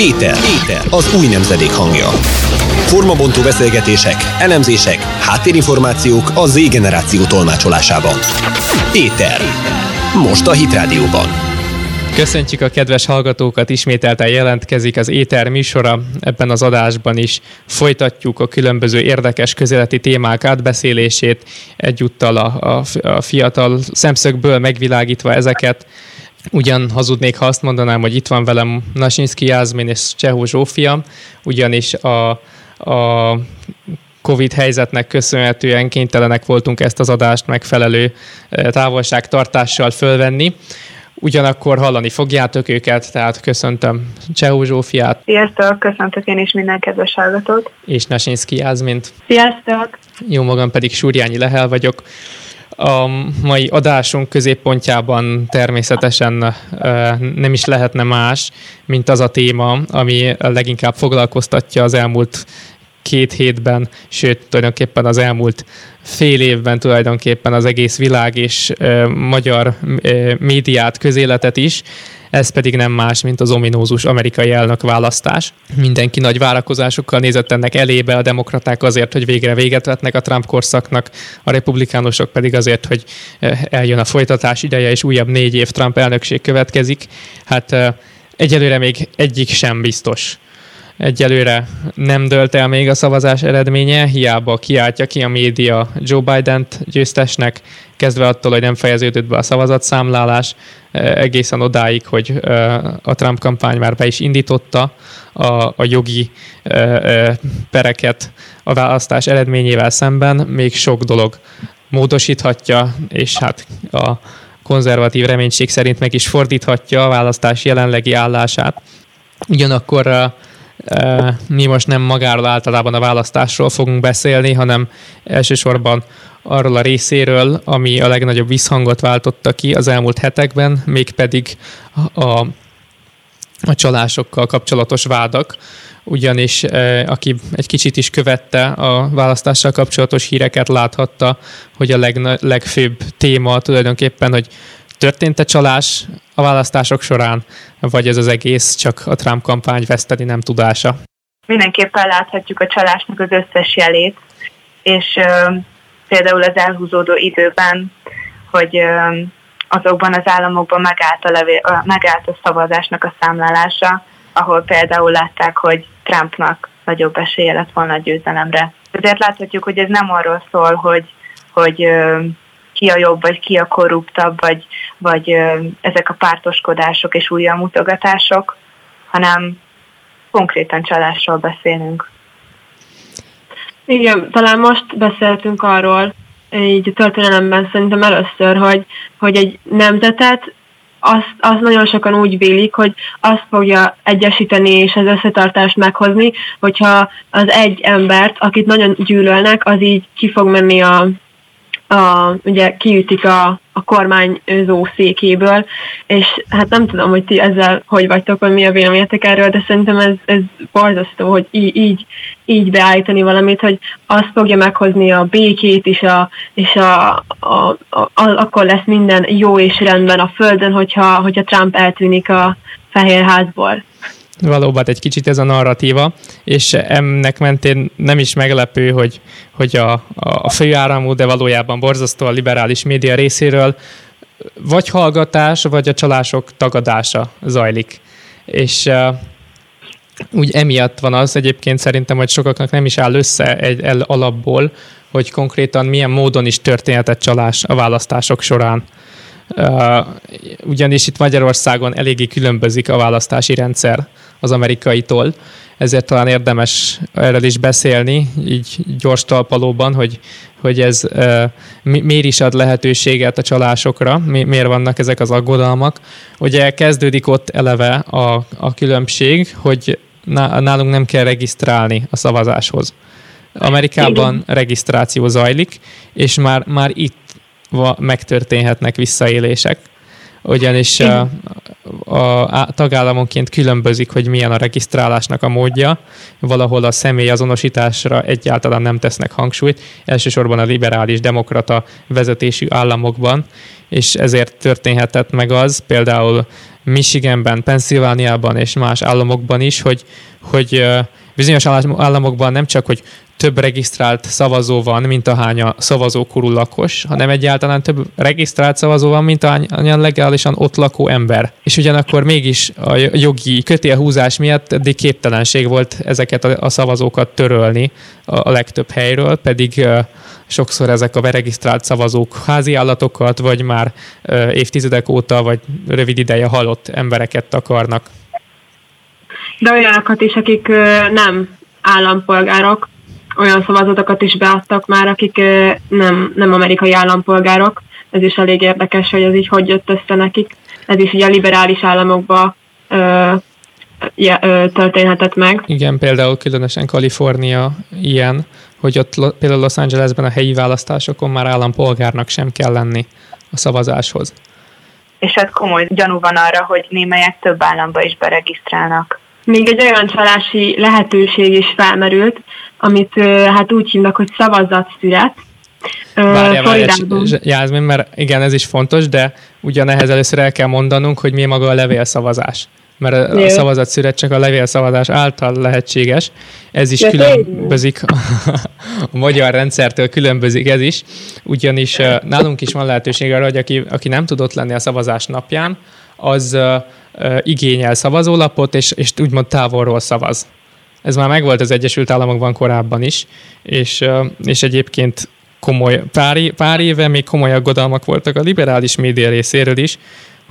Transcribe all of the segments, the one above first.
Éter. Éter. Az új nemzedék hangja. Formabontó beszélgetések, elemzések, háttérinformációk a Z generáció tolmácsolásában. Éter. Most a Hit Rádióban. Köszöntjük a kedves hallgatókat, ismételten jelentkezik az Éter műsora. Ebben az adásban is folytatjuk a különböző érdekes közéleti témák átbeszélését, egyúttal a, a, a fiatal szemszögből megvilágítva ezeket. Ugyan hazudnék, ha azt mondanám, hogy itt van velem Nasinski Jászmin és Csehó Zsófia, ugyanis a, a Covid helyzetnek köszönhetően kénytelenek voltunk ezt az adást megfelelő eh, távolságtartással fölvenni. Ugyanakkor hallani fogjátok őket, tehát köszöntöm Csehó Zsófiát. Sziasztok, köszöntök én is minden kedves hallgatót. És Nasinski Jászmint. Sziasztok. Jó magam pedig Súrjányi Lehel vagyok. A mai adásunk középpontjában természetesen nem is lehetne más, mint az a téma, ami leginkább foglalkoztatja az elmúlt két hétben, sőt tulajdonképpen az elmúlt fél évben tulajdonképpen az egész világ és magyar médiát, közéletet is, ez pedig nem más, mint az ominózus amerikai elnök választás. Mindenki nagy várakozásokkal nézett ennek elébe, a demokraták azért, hogy végre véget vetnek a Trump korszaknak, a republikánusok pedig azért, hogy eh, eljön a folytatás ideje, és újabb négy év Trump elnökség következik. Hát eh, egyelőre még egyik sem biztos Egyelőre nem dölt el még a szavazás eredménye, hiába kiáltja ki a média Joe Biden-t győztesnek, kezdve attól, hogy nem fejeződött be a szavazatszámlálás, e, egészen odáig, hogy e, a Trump kampány már be is indította a, a jogi e, pereket a választás eredményével szemben, még sok dolog módosíthatja, és hát a konzervatív reménység szerint meg is fordíthatja a választás jelenlegi állását. Ugyanakkor mi most nem magáról általában a választásról fogunk beszélni, hanem elsősorban arról a részéről, ami a legnagyobb visszhangot váltotta ki az elmúlt hetekben, mégpedig a, a csalásokkal kapcsolatos vádak, ugyanis aki egy kicsit is követte a választással kapcsolatos híreket, láthatta, hogy a legna, legfőbb téma tulajdonképpen, hogy történt-e csalás a választások során, vagy ez az egész csak a Trump kampány veszteni nem tudása? Mindenképpen láthatjuk a csalásnak az összes jelét, és például az elhúzódó időben, hogy azokban az államokban megállt a, levé, megállt a szavazásnak a számlálása, ahol például látták, hogy Trumpnak nagyobb esélye lett volna a győzelemre. Ezért láthatjuk, hogy ez nem arról szól, hogy, hogy ki a jobb, vagy ki a korruptabb, vagy, vagy ezek a pártoskodások és mutogatások, hanem konkrétan csalásról beszélünk. Igen, talán most beszéltünk arról, így történelemben szerintem először, hogy, hogy egy nemzetet azt, azt nagyon sokan úgy vélik, hogy azt fogja egyesíteni és az összetartást meghozni, hogyha az egy embert, akit nagyon gyűlölnek, az így ki fog menni a, a, ugye kiütik a, a kormányzó székéből, és hát nem tudom, hogy ti ezzel hogy vagytok, vagy mi a véleményetek erről, de szerintem ez, ez borzasztó, hogy így, így, így beállítani valamit, hogy azt fogja meghozni a békét, és, a, és a, a, a, a, akkor lesz minden jó és rendben a Földön, hogyha, hogyha Trump eltűnik a Fehérházból valóban egy kicsit ez a narratíva, és ennek mentén nem is meglepő, hogy, hogy a, a főáramú, de valójában borzasztó a liberális média részéről vagy hallgatás, vagy a csalások tagadása zajlik. És uh, úgy emiatt van az egyébként szerintem, hogy sokaknak nem is áll össze egy el alapból, hogy konkrétan milyen módon is történhetett csalás a választások során. Ugyanis itt Magyarországon eléggé különbözik a választási rendszer az amerikaitól, ezért talán érdemes erről is beszélni, így gyors talpalóban, hogy, hogy ez uh, miért is ad lehetőséget a csalásokra, mi, miért vannak ezek az aggodalmak. Ugye kezdődik ott eleve a, a különbség, hogy nálunk nem kell regisztrálni a szavazáshoz. Amerikában Igen. regisztráció zajlik, és már, már itt megtörténhetnek visszaélések ugyanis a, a, a tagállamonként különbözik, hogy milyen a regisztrálásnak a módja. Valahol a személy azonosításra egyáltalán nem tesznek hangsúlyt, elsősorban a liberális demokrata vezetésű államokban, és ezért történhetett meg az, például Michiganben, Pennsylvániában és más államokban is, hogy, hogy bizonyos államokban nem csak, hogy több regisztrált szavazó van, mint ahány a szavazókorú lakos, hanem egyáltalán több regisztrált szavazó van, mint ahány legálisan ott lakó ember. És ugyanakkor mégis a jogi kötélhúzás miatt eddig képtelenség volt ezeket a szavazókat törölni a legtöbb helyről, pedig sokszor ezek a beregisztrált szavazók házi állatokat, vagy már évtizedek óta, vagy rövid ideje halott embereket akarnak. De olyanokat is, akik nem állampolgárok, olyan szavazatokat is beadtak már, akik nem, nem amerikai állampolgárok. Ez is elég érdekes, hogy ez így hogy jött össze nekik. Ez is ugye a liberális államokba ö, ö, történhetett meg. Igen, például különösen Kalifornia ilyen, hogy ott például Los Angelesben a helyi választásokon már állampolgárnak sem kell lenni a szavazáshoz. És hát komoly gyanú van arra, hogy némelyek több államba is beregisztrálnak. Még egy olyan csalási lehetőség is felmerült, amit hát úgy hívnak, hogy szavazatszület. Várjál, várjál, Jászmin, mert igen, ez is fontos, de ugyanehhez először el kell mondanunk, hogy mi maga a levélszavazás. Mert a, a szavazatszület csak a levélszavazás által lehetséges. Ez is különbözik a, magyar rendszertől, különbözik ez is, ugyanis nálunk is van lehetőség arra, hogy aki, aki nem tudott lenni a szavazás napján, az igényel szavazólapot, és, és úgymond távolról szavaz. Ez már megvolt az Egyesült Államokban korábban is, és, és egyébként komoly, pár, pár éve még komoly aggodalmak voltak a liberális média részéről is,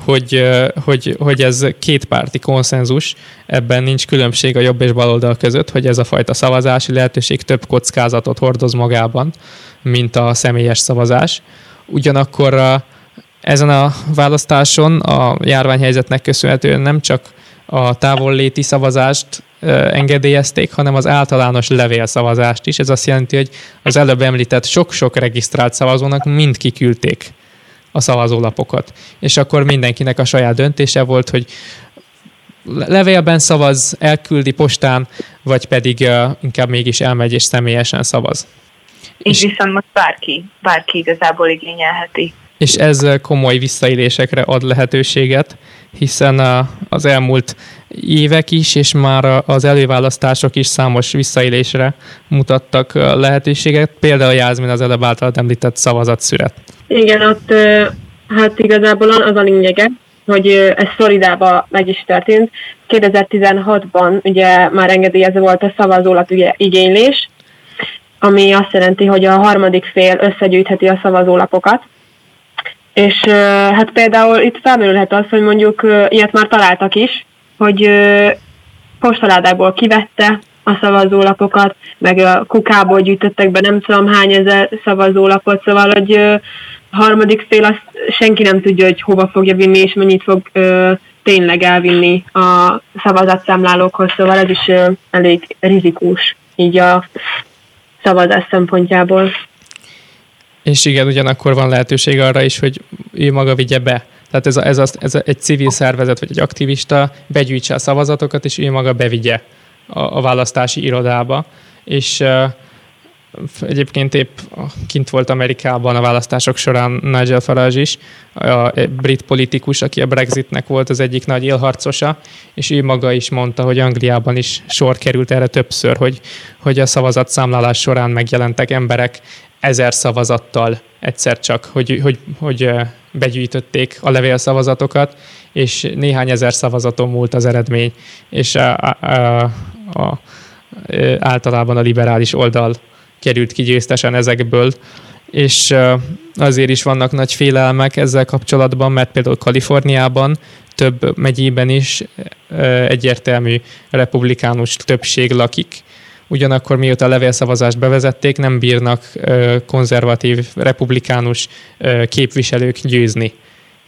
hogy, hogy, hogy ez kétpárti konszenzus, ebben nincs különbség a jobb és baloldal között, hogy ez a fajta szavazási lehetőség több kockázatot hordoz magában, mint a személyes szavazás. Ugyanakkor ezen a választáson a járványhelyzetnek köszönhetően nem csak a távolléti szavazást engedélyezték, hanem az általános levélszavazást is. Ez azt jelenti, hogy az előbb említett sok-sok regisztrált szavazónak mind kiküldték a szavazólapokat. És akkor mindenkinek a saját döntése volt, hogy levélben szavaz, elküldi postán, vagy pedig uh, inkább mégis elmegy és személyesen szavaz. És, és viszont most bárki, bárki igazából igényelheti. És ez komoly visszaélésekre ad lehetőséget, hiszen az elmúlt évek is, és már az előválasztások is számos visszaélésre mutattak lehetőséget, például Jászmin az előbb által említett szavazatszület. Igen, ott hát igazából az a lényege, hogy ez Floridában meg is történt. 2016-ban ugye már engedélyezve volt a szavazólap igénylés, ami azt jelenti, hogy a harmadik fél összegyűjtheti a szavazólapokat. És hát például itt felmerülhet az, hogy mondjuk ilyet már találtak is, hogy postaládából kivette a szavazólapokat, meg a kukából gyűjtöttek be nem tudom hány ezer szavazólapot, szóval, hogy harmadik fél azt senki nem tudja, hogy hova fogja vinni, és mennyit fog tényleg elvinni a szavazatszámlálókhoz, szóval ez is elég rizikós így a szavazás szempontjából. És igen, ugyanakkor van lehetőség arra is, hogy ő maga vigye be. Tehát ez, a, ez, a, ez a, egy civil szervezet vagy egy aktivista begyűjtse a szavazatokat, és ő maga bevigye a, a választási irodába. És uh, Egyébként épp kint volt Amerikában a választások során Nigel Farage is, a brit politikus, aki a Brexitnek volt az egyik nagy élharcosa, és ő maga is mondta, hogy Angliában is sor került erre többször, hogy, hogy a szavazatszámlálás során megjelentek emberek ezer szavazattal egyszer csak, hogy, hogy, hogy begyűjtötték a levélszavazatokat, és néhány ezer szavazaton múlt az eredmény, és a, a, a, a, általában a liberális oldal került ki győztesen ezekből, és azért is vannak nagy félelmek ezzel kapcsolatban, mert például Kaliforniában több megyében is egyértelmű republikánus többség lakik, ugyanakkor mióta a levélszavazást bevezették, nem bírnak konzervatív republikánus képviselők győzni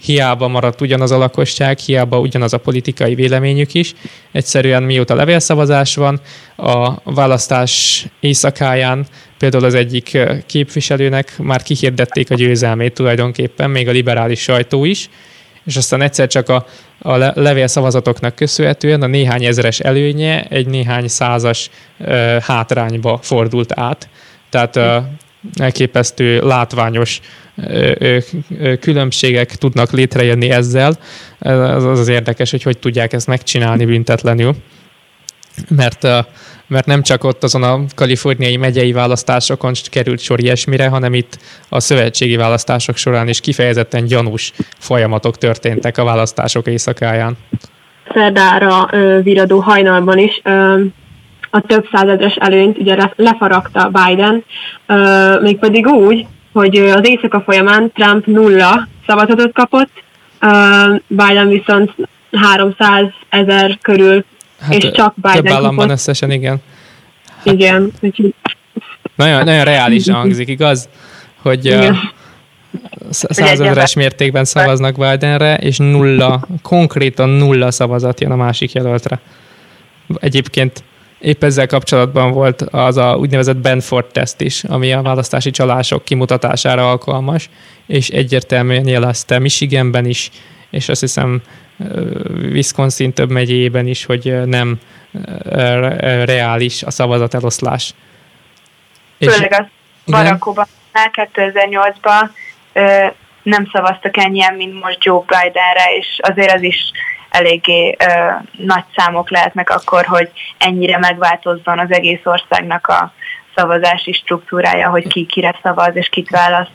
hiába maradt ugyanaz a lakosság, hiába ugyanaz a politikai véleményük is. Egyszerűen mióta levélszavazás van, a választás éjszakáján például az egyik képviselőnek már kihirdették a győzelmét tulajdonképpen, még a liberális sajtó is, és aztán egyszer csak a, a levélszavazatoknak köszönhetően a néhány ezeres előnye egy néhány százas ö, hátrányba fordult át. Tehát ö, elképesztő látványos különbségek tudnak létrejönni ezzel. az az érdekes, hogy hogy tudják ezt megcsinálni büntetlenül. Mert, mert nem csak ott azon a kaliforniai megyei választásokon került sor ilyesmire, hanem itt a szövetségi választások során is kifejezetten gyanús folyamatok történtek a választások éjszakáján. Szerdára viradó hajnalban is a több százezres előnyt ugye lefaragta Biden, mégpedig úgy, hogy az éjszaka folyamán Trump nulla szavazatot kapott, Biden viszont 300 ezer körül, hát és csak Biden több államban kapott. összesen, igen. Hát, igen. Nagyon, nagyon reális hangzik, igaz? Hogy százezeres mértékben szavaznak Bidenre, és nulla, konkrétan nulla szavazat jön a másik jelöltre. Egyébként Épp ezzel kapcsolatban volt az a úgynevezett Benford teszt is, ami a választási csalások kimutatására alkalmas, és egyértelműen jelezte Michiganben is, és azt hiszem Wisconsin több megyében is, hogy nem reális a szavazat eloszlás. Főleg az Barack Obama 2008-ban nem szavaztak ennyien, mint most Joe Bidenre, és azért az is eléggé ö, nagy számok lehetnek akkor, hogy ennyire megváltozzon az egész országnak a szavazási struktúrája, hogy ki kire szavaz és kit választ.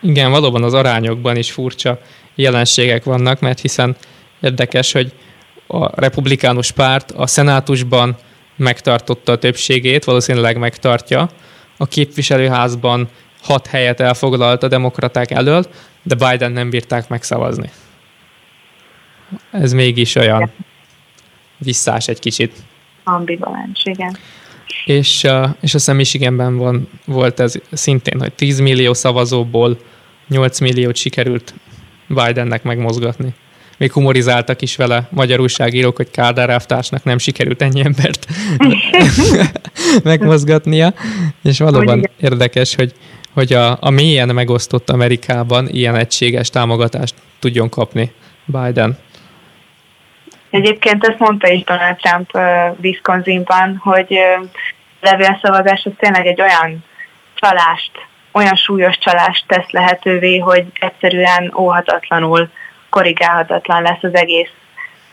Igen, valóban az arányokban is furcsa jelenségek vannak, mert hiszen érdekes, hogy a republikánus párt a szenátusban megtartotta a többségét, valószínűleg megtartja, a képviselőházban hat helyet elfoglalt a demokraták elől, de Biden nem bírták megszavazni ez mégis olyan visszás egy kicsit. Ambivalens, igen. És, és azt hiszem Michiganben van, volt ez szintén, hogy 10 millió szavazóból 8 milliót sikerült Bidennek megmozgatni. Még humorizáltak is vele magyar újságírók, hogy Kádár elvtársnak nem sikerült ennyi embert megmozgatnia, és valóban érdekes, hogy, hogy a, a mélyen megosztott Amerikában ilyen egységes támogatást tudjon kapni Biden. Egyébként ezt mondta is Donald Trump uh, Wisconsinban, hogy uh, levélszavazás az tényleg egy olyan csalást, olyan súlyos csalást tesz lehetővé, hogy egyszerűen óhatatlanul korrigálhatatlan lesz az egész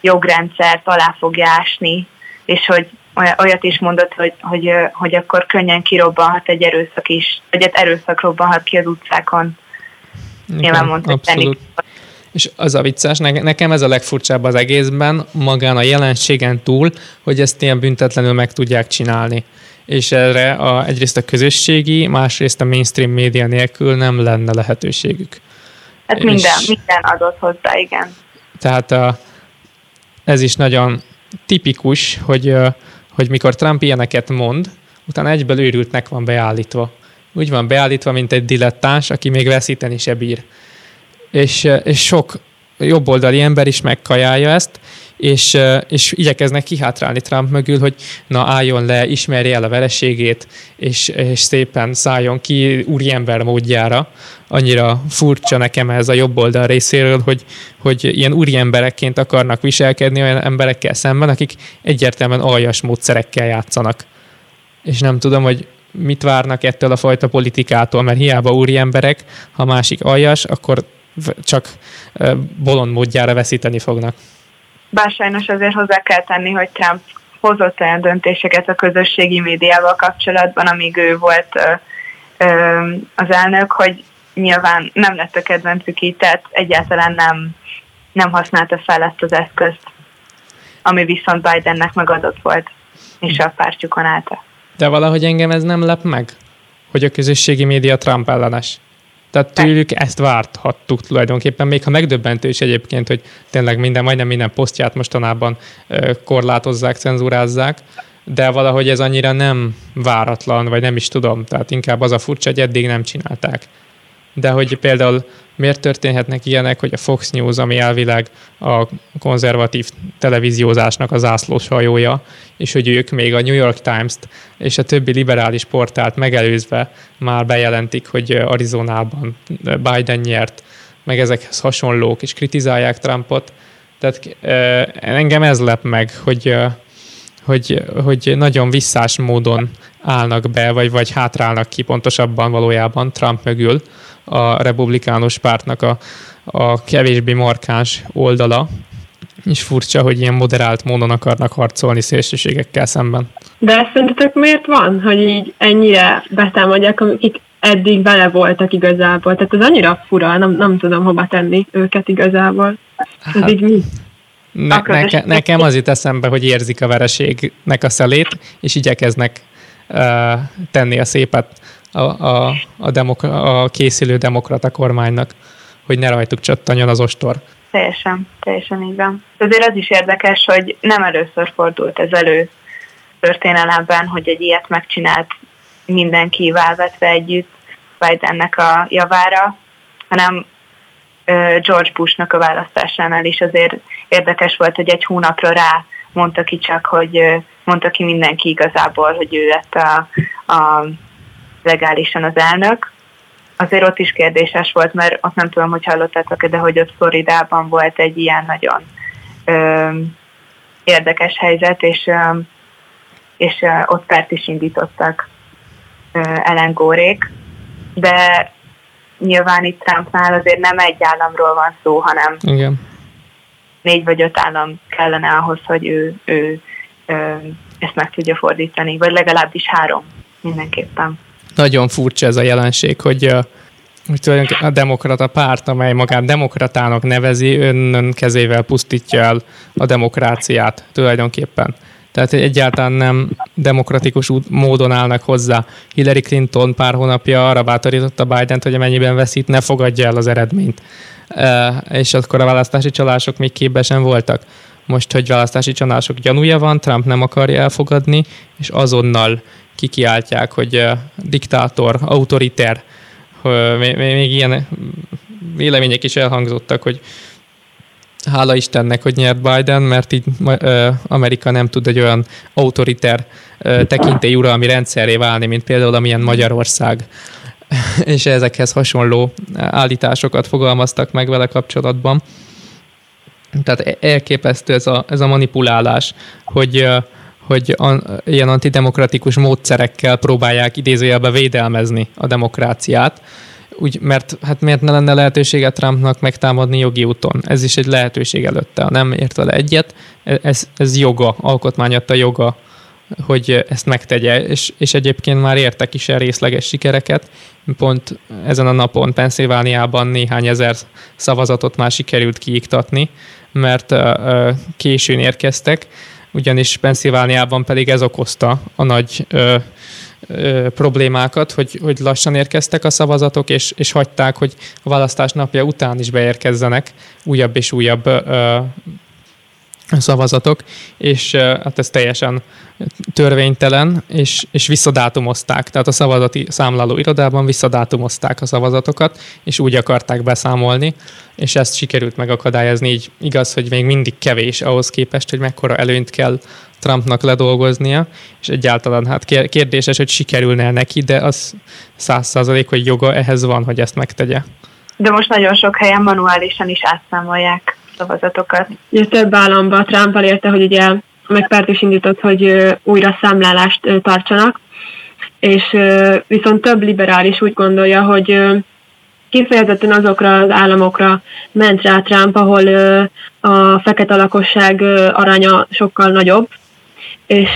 jogrendszert, alá fogja ásni, és hogy olyat is mondott, hogy, hogy, hogy akkor könnyen kirobbanhat egy erőszak is, vagy egy erőszak robbanhat ki az utcákon. Nyilván mondta, hogy és az a vicces, nekem ez a legfurcsább az egészben, magán a jelenségen túl, hogy ezt ilyen büntetlenül meg tudják csinálni. És erre a, egyrészt a közösségi, másrészt a mainstream média nélkül nem lenne lehetőségük. Hát minden, és, minden adott hozzá, igen. Tehát a, ez is nagyon tipikus, hogy, hogy mikor Trump ilyeneket mond, utána egyből őrültnek van beállítva. Úgy van beállítva, mint egy dilettáns, aki még veszíteni se bír és, és sok jobboldali ember is megkajálja ezt, és, és igyekeznek kihátrálni Trump mögül, hogy na álljon le, ismerje el a vereségét, és, és szépen szálljon ki úriember módjára. Annyira furcsa nekem ez a jobboldal részéről, hogy, hogy ilyen úriemberekként akarnak viselkedni olyan emberekkel szemben, akik egyértelműen aljas módszerekkel játszanak. És nem tudom, hogy mit várnak ettől a fajta politikától, mert hiába úri emberek, ha másik aljas, akkor csak bolond módjára veszíteni fognak. Bár sajnos azért hozzá kell tenni, hogy Trump hozott olyan döntéseket a közösségi médiával kapcsolatban, amíg ő volt ö, ö, az elnök, hogy nyilván nem lett a kedvencük így, tehát egyáltalán nem, nem használta fel ezt az eszközt, ami viszont Bidennek megadott volt, és a pártjukon állta. De valahogy engem ez nem lep meg, hogy a közösségi média Trump ellenes. Tehát tőlük ezt várthattuk tulajdonképpen, még ha megdöbbentő is egyébként, hogy tényleg minden, majdnem minden posztját mostanában korlátozzák, cenzúrázzák, de valahogy ez annyira nem váratlan, vagy nem is tudom, tehát inkább az a furcsa, hogy eddig nem csinálták de hogy például miért történhetnek ilyenek, hogy a Fox News, ami elvileg a konzervatív televíziózásnak az zászlós hajója, és hogy ők még a New York Times-t és a többi liberális portált megelőzve már bejelentik, hogy Arizonában Biden nyert, meg ezekhez hasonlók, és kritizálják Trumpot. Tehát engem ez lep meg, hogy hogy, hogy nagyon visszás módon állnak be, vagy, vagy hátrálnak ki pontosabban valójában Trump mögül a republikánus pártnak a, a kevésbé markáns oldala, És furcsa, hogy ilyen moderált módon akarnak harcolni szélsőségekkel szemben. De szerintetek miért van, hogy így ennyire betámadják, akik eddig vele voltak igazából? Tehát ez annyira fura, nem, nem tudom hova tenni őket igazából. Ez hát, így mi? Ne, neke, nekem az jut eszembe, hogy érzik a vereségnek a szelét, és igyekeznek uh, tenni a szépet a, a, a, demok- a készülő demokrata kormánynak, hogy ne rajtuk csattanjon az ostor. Teljesen, teljesen így van. Azért az is érdekes, hogy nem először fordult ez elő történelemben, hogy egy ilyet megcsinált mindenki válvetve együtt Bidennek a javára, hanem George Bushnak a választásánál is azért érdekes volt, hogy egy hónapra rá mondta ki csak, hogy mondta ki mindenki igazából, hogy ő lett a, a legálisan az elnök. Azért ott is kérdéses volt, mert ott nem tudom, hogy hallottátok de hogy ott Floridában volt egy ilyen nagyon ö, érdekes helyzet, és, ö, és ö, ott pert is indítottak ö, Ellen Górék, de nyilván itt Trumpnál azért nem egy államról van szó, hanem Igen. négy vagy öt állam kellene ahhoz, hogy ő, ő, ő ezt meg tudja fordítani, vagy legalábbis három mindenképpen. Nagyon furcsa ez a jelenség, hogy hogy tulajdonképpen a demokrata párt, amely magát demokratának nevezi, önnön kezével pusztítja el a demokráciát tulajdonképpen. Tehát egyáltalán nem demokratikus módon állnak hozzá. Hillary Clinton pár hónapja arra bátorította Biden-t, hogy amennyiben veszít, ne fogadja el az eredményt. És akkor a választási csalások még képbe sem voltak. Most, hogy választási csalások gyanúja van, Trump nem akarja elfogadni, és azonnal kikiáltják, hogy diktátor, autoriter, még ilyen vélemények is elhangzottak, hogy hála Istennek, hogy nyert Biden, mert így Amerika nem tud egy olyan autoriter tekintélyuralmi rendszerré válni, mint például amilyen Magyarország és ezekhez hasonló állításokat fogalmaztak meg vele kapcsolatban. Tehát e-, elképesztő ez a, ez a manipulálás, hogy, hogy a, ilyen antidemokratikus módszerekkel próbálják idézőjelbe védelmezni a demokráciát, úgy, mert hát miért ne lenne lehetősége Trumpnak megtámadni jogi úton? Ez is egy lehetőség előtte. Ha nem ért vele egyet, ez, ez joga, alkotmány adta joga, hogy ezt megtegye, és, és egyébként már értek is el részleges sikereket. Pont ezen a napon Pennsylvániában néhány ezer szavazatot már sikerült kiiktatni, mert későn érkeztek, ugyanis Pennsylvániában pedig ez okozta a nagy problémákat, hogy, hogy lassan érkeztek a szavazatok, és, és hagyták, hogy a választás napja után is beérkezzenek újabb és újabb szavazatok, és hát ez teljesen törvénytelen, és, és visszadátumozták, tehát a szavazati számláló irodában visszadátumozták a szavazatokat, és úgy akarták beszámolni, és ezt sikerült megakadályozni, így igaz, hogy még mindig kevés ahhoz képest, hogy mekkora előnyt kell Trumpnak ledolgoznia, és egyáltalán hát kérdéses, hogy sikerülne neki, de az száz százalék, hogy joga ehhez van, hogy ezt megtegye. De most nagyon sok helyen manuálisan is átszámolják szavazatokat. Több államban Trump elérte, hogy ugye megpárt is indított, hogy újra számlálást tartsanak, és viszont több liberális úgy gondolja, hogy kifejezetten azokra az államokra ment rá Trump, ahol a fekete lakosság aránya sokkal nagyobb, és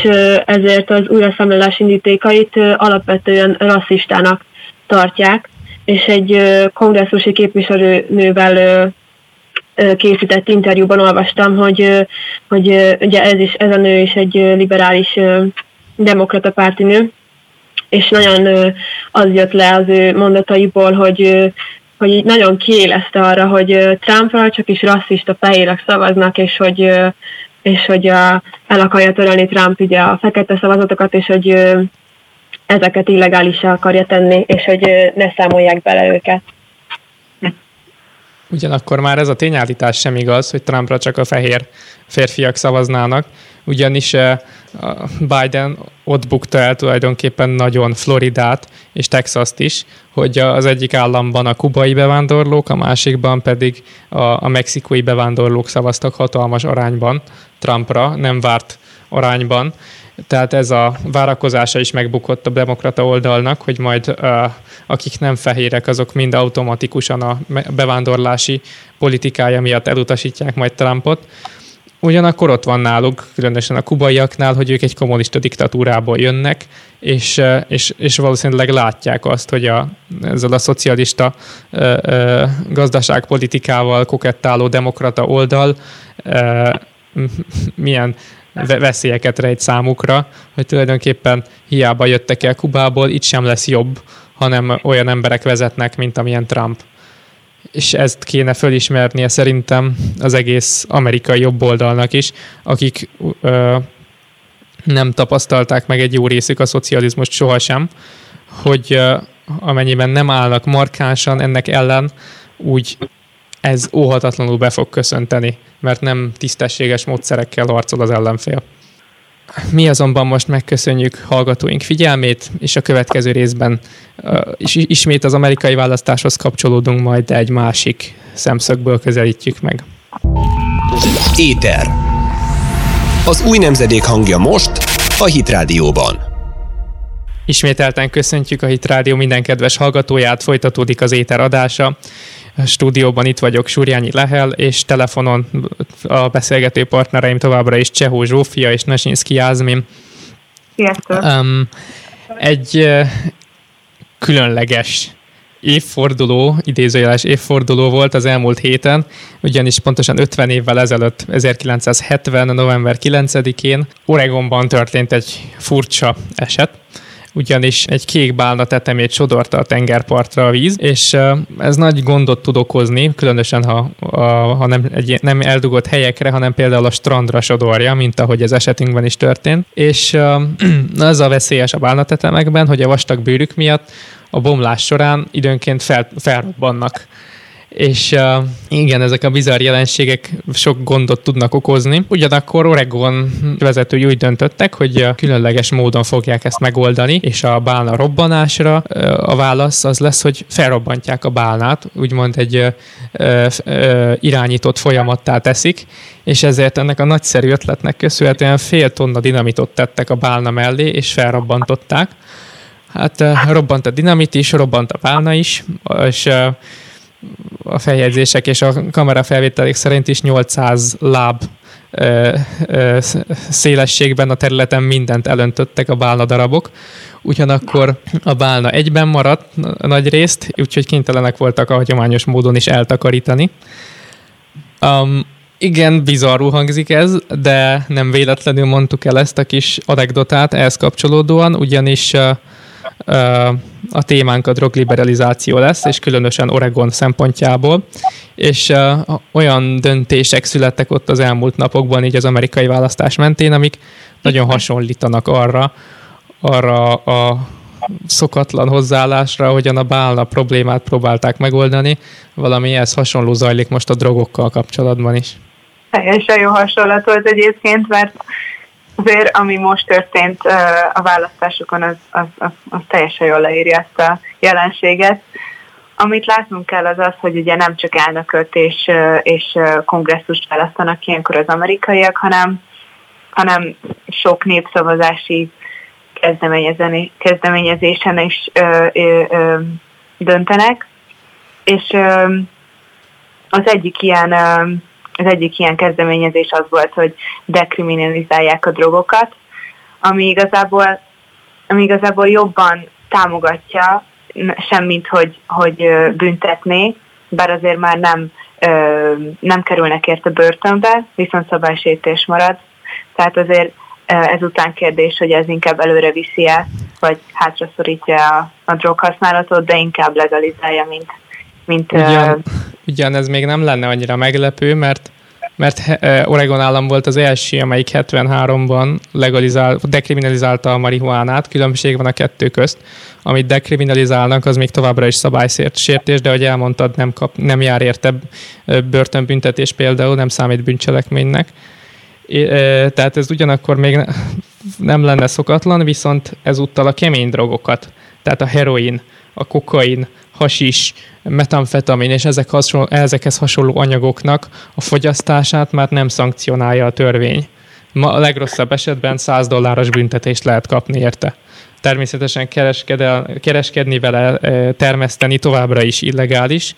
ezért az újraszámlálás indítékait alapvetően rasszistának tartják, és egy kongresszusi képviselőnővel készített interjúban olvastam, hogy, hogy ugye ez, is, ez a nő is egy liberális demokrata párti nő, és nagyon az jött le az ő mondataiból, hogy hogy nagyon kiélezte arra, hogy Trumpra csak is rasszista fehérek szavaznak, és hogy, és hogy a, el akarja törölni Trump ugye a fekete szavazatokat, és hogy ezeket illegálisá akarja tenni, és hogy ne számolják bele őket. Ugyanakkor már ez a tényállítás sem igaz, hogy Trumpra csak a fehér férfiak szavaznának, ugyanis Biden ott bukta el tulajdonképpen nagyon Floridát és Texast is, hogy az egyik államban a kubai bevándorlók, a másikban pedig a, a mexikói bevándorlók szavaztak hatalmas arányban Trumpra, nem várt arányban, tehát ez a várakozása is megbukott a demokrata oldalnak, hogy majd akik nem fehérek, azok mind automatikusan a bevándorlási politikája miatt elutasítják majd Trumpot. Ugyanakkor ott van náluk, különösen a kubaiaknál, hogy ők egy kommunista diktatúrából jönnek, és, és, és valószínűleg látják azt, hogy a, ezzel a szocialista ö, ö, gazdaságpolitikával kokettáló demokrata oldal ö, milyen veszélyeket rejt számukra, hogy tulajdonképpen hiába jöttek el Kubából, itt sem lesz jobb, hanem olyan emberek vezetnek, mint amilyen Trump. És ezt kéne fölismernie szerintem az egész amerikai jobboldalnak is, akik ö, nem tapasztalták meg egy jó részük a szocializmust sohasem, hogy ö, amennyiben nem állnak markánsan ennek ellen, úgy ez óhatatlanul be fog köszönteni, mert nem tisztességes módszerekkel harcol az ellenfél. Mi azonban most megköszönjük hallgatóink figyelmét, és a következő részben uh, ismét az amerikai választáshoz kapcsolódunk, majd de egy másik szemszögből közelítjük meg. Éter. Az új nemzedék hangja most a Hit Rádióban. Ismételten köszöntjük a Hit Rádió minden kedves hallgatóját, folytatódik az Éter adása. Stúdióban itt vagyok Súrjányi Lehel, és telefonon a beszélgető partnereim továbbra is Csehó Zsófia és Nesinszki Jázmin. Sziasztok! Um, egy különleges évforduló, idézőjeles évforduló volt az elmúlt héten, ugyanis pontosan 50 évvel ezelőtt, 1970. november 9-én Oregonban történt egy furcsa eset, ugyanis egy kék bálna tetemét sodorta a tengerpartra a víz, és ez nagy gondot tud okozni, különösen ha, ha nem, egy, nem eldugott helyekre, hanem például a strandra sodorja, mint ahogy ez esetünkben is történt. És az a veszélyes a bálnatetemekben, hogy a vastag bőrük miatt a bomlás során időnként fel, felrobbannak és uh, igen, ezek a bizarr jelenségek sok gondot tudnak okozni. Ugyanakkor Oregon vezetői úgy döntöttek, hogy különleges módon fogják ezt megoldani, és a bálna robbanásra a válasz az lesz, hogy felrobbantják a bálnát, úgymond egy uh, uh, irányított folyamattá teszik, és ezért ennek a nagyszerű ötletnek köszönhetően fél tonna dinamitot tettek a bálna mellé, és felrobbantották. Hát robbant a dinamit is, robbant a bálna is, és a feljegyzések és a kamera felvételek szerint is 800 láb ö, ö, szélességben a területen mindent elöntöttek a bálna darabok. Ugyanakkor a bálna egyben maradt nagy részt, úgyhogy kénytelenek voltak a hagyományos módon is eltakarítani. Um, igen, bizarrul hangzik ez, de nem véletlenül mondtuk el ezt a kis anekdotát ehhez kapcsolódóan, ugyanis uh, a témánk a drogliberalizáció lesz, és különösen Oregon szempontjából, és olyan döntések születtek ott az elmúlt napokban, így az amerikai választás mentén, amik nagyon hasonlítanak arra, arra a szokatlan hozzáállásra, hogyan a bálna problémát próbálták megoldani, valami ez hasonló zajlik most a drogokkal kapcsolatban is. Teljesen jó hasonlat volt egyébként, mert azért, ami most történt a választásokon, az, az, az, az teljesen jól leírja ezt a jelenséget. Amit látnunk kell az az, hogy ugye nem csak elnököt és, és kongresszust választanak ilyenkor az amerikaiak, hanem, hanem sok népszavazási kezdeményezésen is ö, ö, ö, döntenek. És ö, az egyik ilyen ö, az egyik ilyen kezdeményezés az volt, hogy dekriminalizálják a drogokat, ami igazából, ami igazából jobban támogatja, semmint hogy, hogy büntetné, bár azért már nem, nem kerülnek érte börtönbe, viszont szabálysértés marad. Tehát azért ezután kérdés, hogy ez inkább előre viszi el, vagy hátraszorítja a, a droghasználatot, de inkább legalizálja, mint, mint ugyan ez még nem lenne annyira meglepő, mert mert Oregon állam volt az első, amelyik 73-ban legalizál, dekriminalizálta a marihuánát, különbség van a kettő közt. Amit dekriminalizálnak, az még továbbra is szabálysértés, de ahogy elmondtad, nem, kap, nem jár érte börtönbüntetés például, nem számít bűncselekménynek. Tehát ez ugyanakkor még nem lenne szokatlan, viszont ezúttal a kemény drogokat, tehát a heroin, a kokain, hasis, metamfetamin és ezek hasonló, ezekhez hasonló anyagoknak a fogyasztását már nem szankcionálja a törvény. Ma a legrosszabb esetben 100 dolláros büntetést lehet kapni érte. Természetesen kereskedni vele, e, termeszteni továbbra is illegális,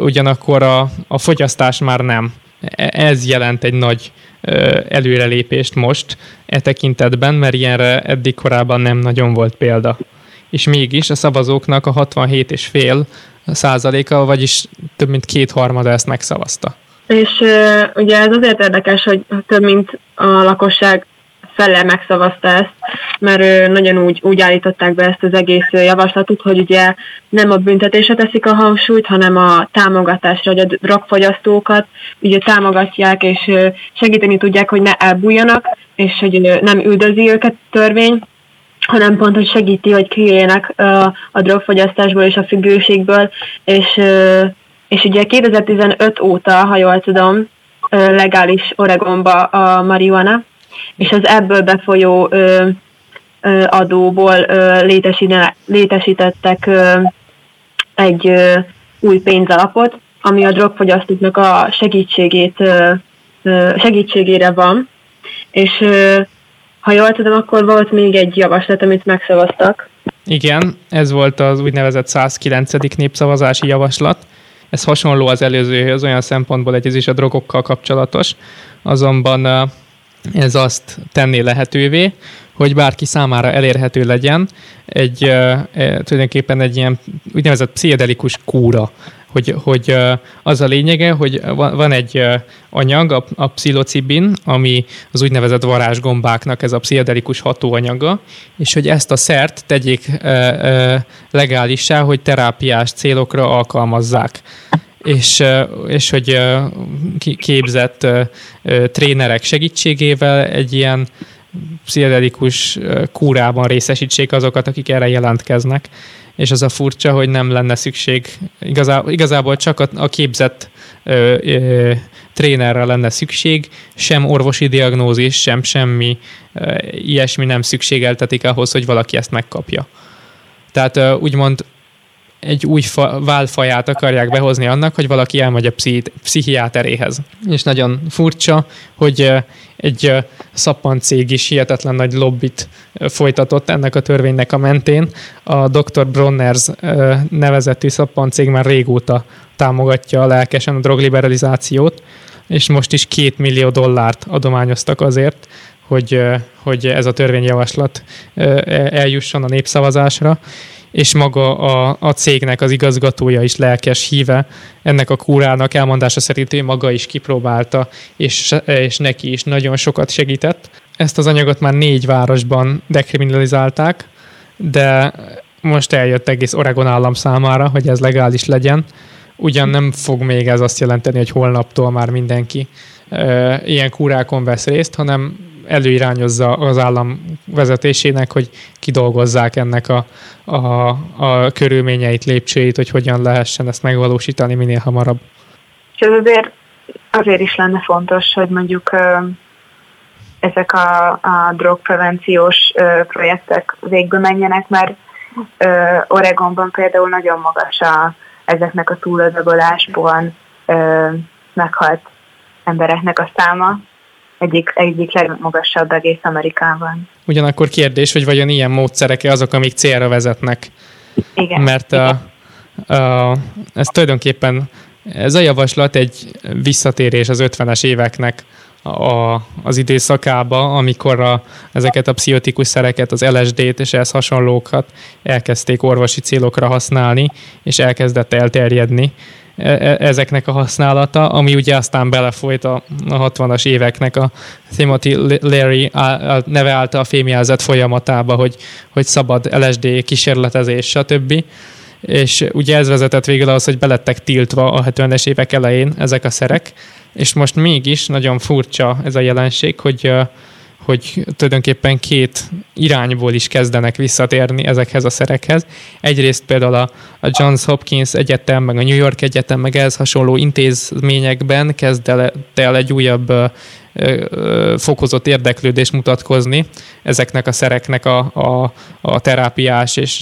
ugyanakkor a, a fogyasztás már nem. e, ez jelent egy nagy előrelépést most e tekintetben, mert ilyenre eddig korábban nem nagyon volt példa. És mégis a szavazóknak a 67,5 százaléka, vagyis több mint kétharmada ezt megszavazta. És ugye ez azért érdekes, hogy több mint a lakosság fele megszavazta ezt, mert nagyon úgy, úgy állították be ezt az egész javaslatot, hogy ugye nem a büntetésre teszik a hangsúlyt, hanem a támogatásra, hogy a drogfogyasztókat ugye támogatják, és segíteni tudják, hogy ne elbújjanak, és hogy nem üldözi őket törvény, hanem pont, hogy segíti, hogy kijöjjenek a drogfogyasztásból és a függőségből, és, és ugye 2015 óta, ha jól tudom, legális Oregonba a marihuana, és az ebből befolyó adóból létesítettek egy új pénzalapot, ami a drogfogyasztóknak a segítségét, segítségére van, és ha jól tudom, akkor volt még egy javaslat, amit megszavaztak. Igen, ez volt az úgynevezett 109. népszavazási javaslat. Ez hasonló az előzőhöz, olyan szempontból egy ez is a drogokkal kapcsolatos, azonban ez azt tenné lehetővé, hogy bárki számára elérhető legyen egy e, tulajdonképpen egy ilyen úgynevezett pszichedelikus kúra, hogy, hogy az a lényege, hogy van egy anyag, a, a pszilocibin, ami az úgynevezett varázsgombáknak ez a pszichedelikus hatóanyaga, és hogy ezt a szert tegyék legálissá, hogy terápiás célokra alkalmazzák és, és hogy képzett trénerek segítségével egy ilyen pszichedelikus kúrában részesítsék azokat, akik erre jelentkeznek. És az a furcsa, hogy nem lenne szükség, igazából, igazából csak a, a képzett ö, ö, trénerre lenne szükség, sem orvosi diagnózis, sem semmi ö, ilyesmi nem szükségeltetik ahhoz, hogy valaki ezt megkapja. Tehát ö, úgymond egy új fa, válfaját akarják behozni annak, hogy valaki elmegy a pszichi- pszichiáteréhez. És nagyon furcsa, hogy egy szappancég is hihetetlen nagy lobbit folytatott ennek a törvénynek a mentén. A Dr. Bronners nevezetű szappancég már régóta támogatja lelkesen a drogliberalizációt, és most is két millió dollárt adományoztak azért, hogy, hogy ez a törvényjavaslat eljusson a népszavazásra, és maga a, a cégnek az igazgatója is lelkes híve ennek a kúrának elmondása szerint ő maga is kipróbálta, és, és neki is nagyon sokat segített. Ezt az anyagot már négy városban dekriminalizálták, de most eljött egész Oregon állam számára, hogy ez legális legyen. Ugyan nem fog még ez azt jelenteni, hogy holnaptól már mindenki ilyen kúrákon vesz részt, hanem előirányozza az állam vezetésének, hogy kidolgozzák ennek a, a, a körülményeit, lépcsőit, hogy hogyan lehessen ezt megvalósítani minél hamarabb. És ez azért, azért is lenne fontos, hogy mondjuk ezek a, a drogprevenciós projektek végbe menjenek, mert Oregonban például nagyon magas a, ezeknek a túladagolásból meghalt embereknek a száma, egyik, egyik legmagasabb egész Amerikában. Ugyanakkor kérdés, hogy vajon ilyen módszerek azok, amik célra vezetnek. Igen. Mert igen. A, a, ez tulajdonképpen ez a javaslat egy visszatérés az 50-es éveknek a, az időszakába, amikor a, ezeket a pszichotikus szereket, az LSD-t és ehhez hasonlókat elkezdték orvosi célokra használni, és elkezdett elterjedni ezeknek a használata, ami ugye aztán belefolyt a, a 60-as éveknek a Timothy Leary a neve által fémjelzett folyamatába, hogy, hogy szabad LSD kísérletezés, stb. És ugye ez vezetett végül ahhoz, hogy belettek tiltva a 70-es évek elején ezek a szerek, és most mégis nagyon furcsa ez a jelenség, hogy hogy tulajdonképpen két irányból is kezdenek visszatérni ezekhez a szerekhez. Egyrészt például a, a Johns Hopkins Egyetem, meg a New York Egyetem, meg ehhez hasonló intézményekben kezd el, el egy újabb fokozott érdeklődés mutatkozni ezeknek a szereknek a, a, a terápiás és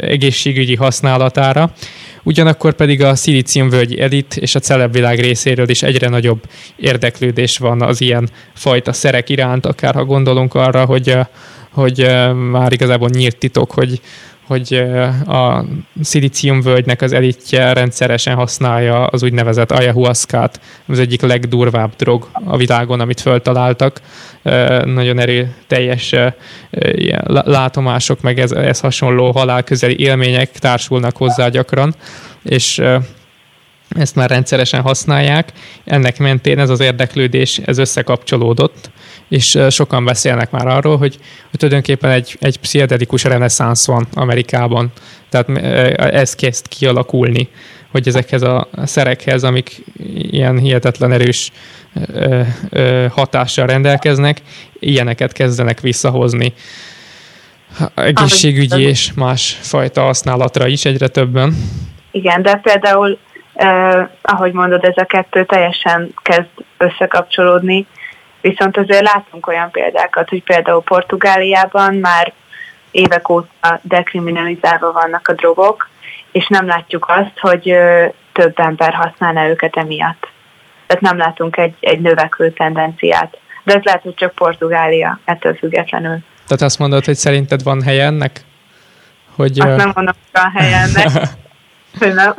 egészségügyi használatára. Ugyanakkor pedig a szilíciumvölgyi elit és a celebvilág részéről is egyre nagyobb érdeklődés van az ilyen fajta szerek iránt, akár ha gondolunk arra, hogy, hogy már igazából nyílt titok, hogy, hogy a völgynek az elitje rendszeresen használja az úgynevezett ayahuasca-t, az egyik legdurvább drog a világon, amit föltaláltak. Nagyon erőteljes látomások, meg ez, ez hasonló halálközeli élmények társulnak hozzá gyakran, és ezt már rendszeresen használják. Ennek mentén ez az érdeklődés, ez összekapcsolódott, és sokan beszélnek már arról, hogy, hogy tulajdonképpen egy, egy pszichedelikus reneszánsz van Amerikában. Tehát ez kezd kialakulni, hogy ezekhez a szerekhez, amik ilyen hihetetlen erős hatással rendelkeznek, ilyeneket kezdenek visszahozni egészségügyi és más fajta használatra is egyre többen. Igen, de például eh, ahogy mondod, ez a kettő teljesen kezd összekapcsolódni, viszont azért látunk olyan példákat, hogy például Portugáliában már évek óta dekriminalizálva vannak a drogok, és nem látjuk azt, hogy több ember használna őket emiatt. Tehát nem látunk egy, egy növekvő tendenciát. De ez lehet, hogy csak Portugália ettől függetlenül. Tehát azt mondod, hogy szerinted van helye ennek? Hogy, azt nem mondom, hogy van helye ennek. nem.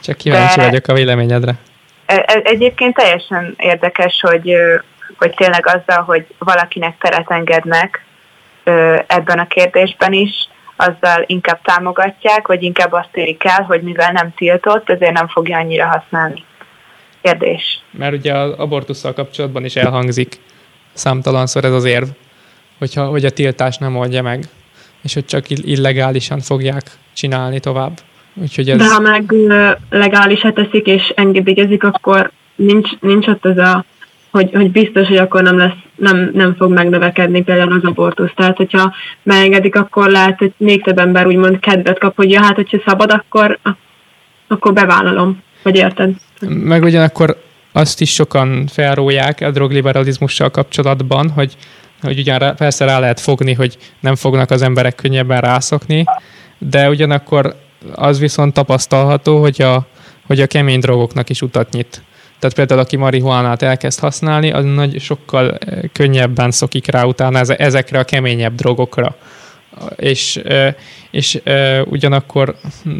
Csak kíváncsi De... vagyok a véleményedre. E, e, egyébként teljesen érdekes, hogy, hogy tényleg azzal, hogy valakinek teret engednek ebben a kérdésben is, azzal inkább támogatják, vagy inkább azt érik el, hogy mivel nem tiltott, ezért nem fogja annyira használni. Kérdés. Mert ugye az abortussal kapcsolatban is elhangzik számtalanszor ez az érv, hogyha, hogy a tiltás nem oldja meg, és hogy csak illegálisan fogják csinálni tovább. Úgyhogy ez... De ha meg legálisat teszik és engedélyezik, akkor nincs, nincs ott az a, hogy, hogy biztos, hogy akkor nem, lesz, nem, nem fog megnövekedni például az abortusz. Tehát, hogyha megengedik, akkor lehet, hogy még több ember úgymond kedvet kap, hogy ja, hát, hogyha szabad, akkor, akkor bevállalom. Vagy érted? Meg ugyanakkor azt is sokan felróják a drogliberalizmussal kapcsolatban, hogy, hogy ugyan persze rá lehet fogni, hogy nem fognak az emberek könnyebben rászokni, de ugyanakkor az viszont tapasztalható, hogy a, hogy a kemény drogoknak is utat nyit. Tehát például, aki marihuánát elkezd használni, az nagy, sokkal eh, könnyebben szokik rá utána ezekre a keményebb drogokra. És, és ugyanakkor hm,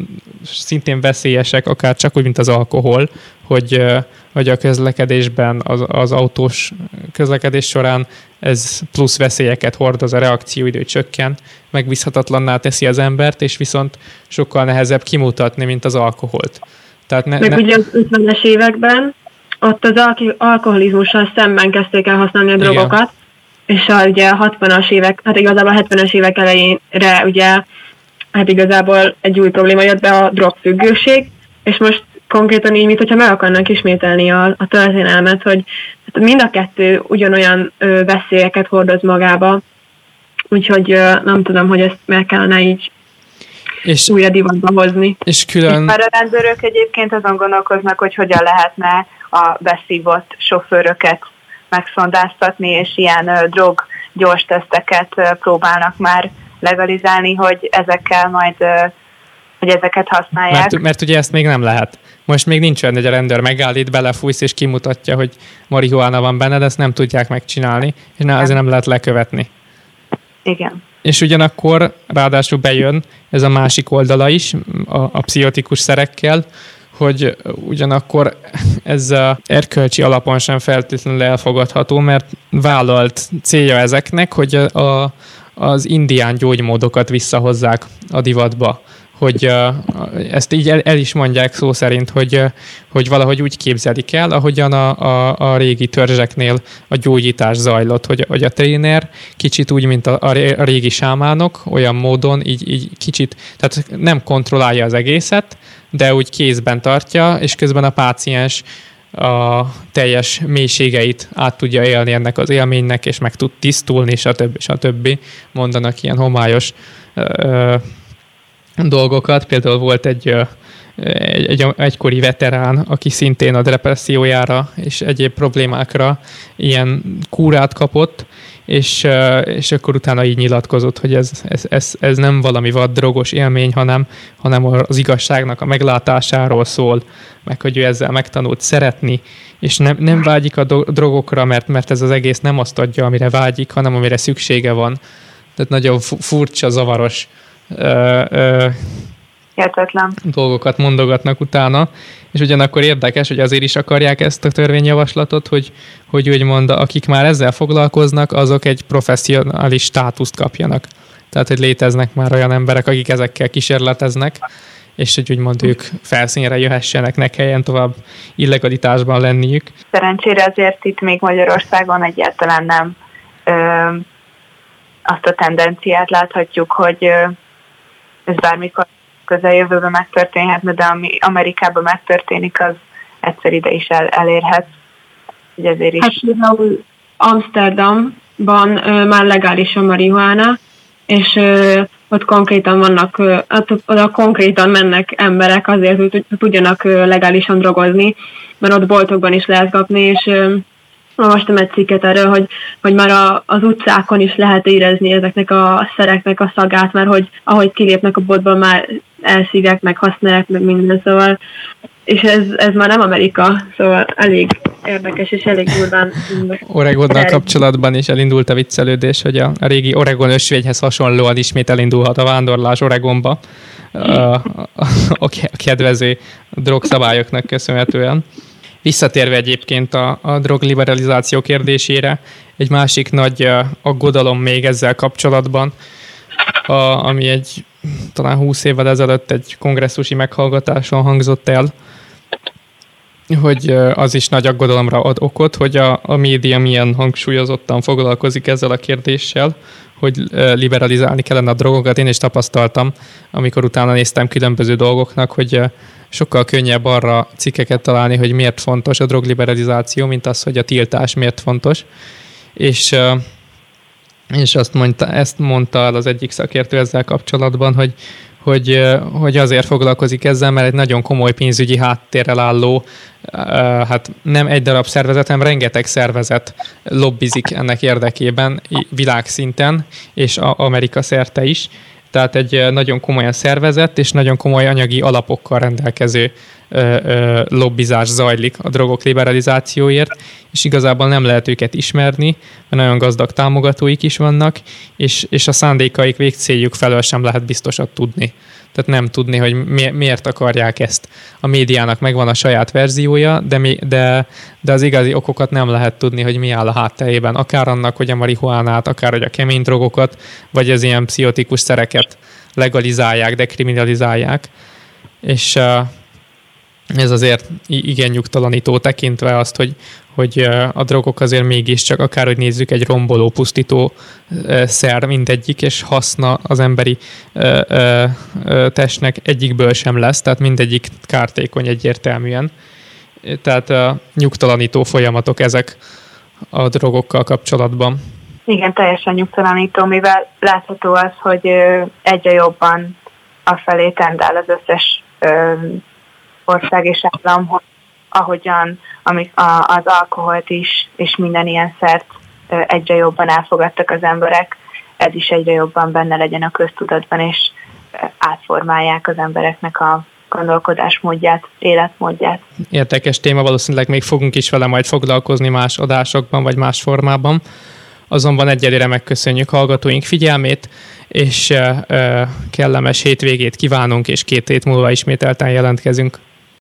szintén veszélyesek, akár csak úgy, mint az alkohol, hogy, hogy a közlekedésben, az, az autós közlekedés során ez plusz veszélyeket hordoz, a reakcióidő csökken, megbízhatatlanná teszi az embert, és viszont sokkal nehezebb kimutatni, mint az alkoholt. Tehát ne, Meg ne... ugye az 50-es években ott az alkoholizmussal szemben kezdték el használni a drogokat, Igen. És a, ugye a 60-as évek, hát igazából a 70-es évek elejénre ugye hát igazából egy új probléma jött be a drogfüggőség, és most konkrétan így, mint hogyha meg akarnak ismételni a, a történelmet, hogy hát mind a kettő ugyanolyan ö, veszélyeket hordoz magába, úgyhogy ö, nem tudom, hogy ezt meg kellene így és, újra divatba hozni. És külön... És már a rendőrök egyébként azon gondolkoznak, hogy hogyan lehetne a beszívott sofőröket megszondáztatni, és ilyen drog gyors teszteket próbálnak már legalizálni, hogy ezekkel majd hogy ezeket használják. Mert, mert ugye ezt még nem lehet. Most még nincs olyan, hogy a rendőr megállít, belefújsz és kimutatja, hogy marihuána van benned, ezt nem tudják megcsinálni, és ne, azért nem lehet lekövetni. Igen. És ugyanakkor ráadásul bejön ez a másik oldala is, a, a pszichotikus szerekkel, hogy ugyanakkor ez a erkölcsi alapon sem feltétlenül elfogadható, mert vállalt célja ezeknek, hogy a, az indián gyógymódokat visszahozzák a divatba. Hogy ezt így el, el is mondják szó szerint, hogy, hogy valahogy úgy képzelik el, ahogyan a, a, a régi törzseknél a gyógyítás zajlott, hogy, hogy a tréner kicsit úgy, mint a, a régi sámánok, olyan módon így, így kicsit, tehát nem kontrollálja az egészet, de úgy kézben tartja, és közben a páciens a teljes mélységeit át tudja élni ennek az élménynek, és meg tud tisztulni, stb. stb. Mondanak ilyen homályos dolgokat. Például volt egy, egy, egy egykori veterán, aki szintén a depressziójára és egyéb problémákra ilyen kúrát kapott, és, és akkor utána így nyilatkozott, hogy ez, ez, ez, ez nem valami vad drogos élmény, hanem, hanem az igazságnak a meglátásáról szól, meg hogy ő ezzel megtanult szeretni, és nem, nem vágyik a drogokra, mert, mert ez az egész nem azt adja, amire vágyik, hanem amire szüksége van. Tehát nagyon furcsa, zavaros ö, ö, Hihetetlen. dolgokat mondogatnak utána, és ugyanakkor érdekes, hogy azért is akarják ezt a törvényjavaslatot, hogy, hogy úgymond akik már ezzel foglalkoznak, azok egy professzionális státuszt kapjanak. Tehát, hogy léteznek már olyan emberek, akik ezekkel kísérleteznek, és hogy úgymond ők felszínre jöhessenek, ne kelljen tovább illegalitásban lenniük. Szerencsére azért itt még Magyarországon egyáltalán nem ö, azt a tendenciát láthatjuk, hogy ö, ez bármikor közeljövőben megtörténhetne, de ami Amerikában megtörténik, az egyszer ide is el, elérhet. Hogy ezért is. Hát például Amsterdamban ö, már legális a marihuána, és ö, ott konkrétan vannak, hát oda konkrétan mennek emberek azért, hogy tudjanak legálisan drogozni, mert ott boltokban is lehet kapni, és olvastam egy cikket erről, hogy, hogy már a, az utcákon is lehet érezni ezeknek a szereknek a szagát, mert hogy ahogy kilépnek a boltból már elszívják, meg használják, meg minden, szóval és ez, ez már nem Amerika, szóval elég érdekes és elég durván. Oregonnal kapcsolatban is elindult a viccelődés, hogy a, a régi Oregon ösvényhez hasonlóan ismét elindulhat a vándorlás Oregonba a, a, a kedvező drogszabályoknak köszönhetően. Visszatérve egyébként a, a drogliberalizáció kérdésére, egy másik nagy aggodalom még ezzel kapcsolatban, a, ami egy talán 20 évvel ezelőtt egy kongresszusi meghallgatáson hangzott el, hogy az is nagy aggodalomra ad okot, hogy a, a média milyen hangsúlyozottan foglalkozik ezzel a kérdéssel, hogy liberalizálni kellene a drogokat. Én is tapasztaltam, amikor utána néztem különböző dolgoknak, hogy sokkal könnyebb arra cikkeket találni, hogy miért fontos a drogliberalizáció, mint az, hogy a tiltás miért fontos. És és azt mondta, ezt mondta el az egyik szakértő ezzel kapcsolatban, hogy, hogy, hogy azért foglalkozik ezzel, mert egy nagyon komoly pénzügyi háttérrel álló, hát nem egy darab szervezet, hanem rengeteg szervezet lobbizik ennek érdekében világszinten, és Amerika szerte is. Tehát egy nagyon komolyan szervezett és nagyon komoly anyagi alapokkal rendelkező lobbizás zajlik a drogok liberalizációért, és igazából nem lehet őket ismerni, mert nagyon gazdag támogatóik is vannak, és, és a szándékaik végcéljuk felől sem lehet biztosat tudni. Tehát nem tudni, hogy mi, miért akarják ezt. A médiának megvan a saját verziója, de, mi, de, de az igazi okokat nem lehet tudni, hogy mi áll a hátterében. Akár annak, hogy a marihuánát, akár hogy a kemény drogokat, vagy az ilyen pszichotikus szereket legalizálják, dekriminalizálják. És ez azért igen nyugtalanító tekintve azt, hogy, hogy a drogok azért mégiscsak, akárhogy nézzük, egy romboló, pusztító szer mindegyik, és haszna az emberi testnek egyikből sem lesz, tehát mindegyik kártékony egyértelműen. Tehát nyugtalanító folyamatok ezek a drogokkal kapcsolatban. Igen, teljesen nyugtalanító, mivel látható az, hogy egyre jobban afelé tendál az összes ország és állam, hogy ahogyan amik a, az alkoholt is, és minden ilyen szert egyre jobban elfogadtak az emberek, ez is egyre jobban benne legyen a köztudatban, és átformálják az embereknek a gondolkodásmódját, életmódját. Érdekes téma, valószínűleg még fogunk is vele majd foglalkozni más adásokban, vagy más formában. Azonban egyelőre megköszönjük hallgatóink figyelmét, és kellemes hétvégét kívánunk, és két hét múlva ismételten jelentkezünk.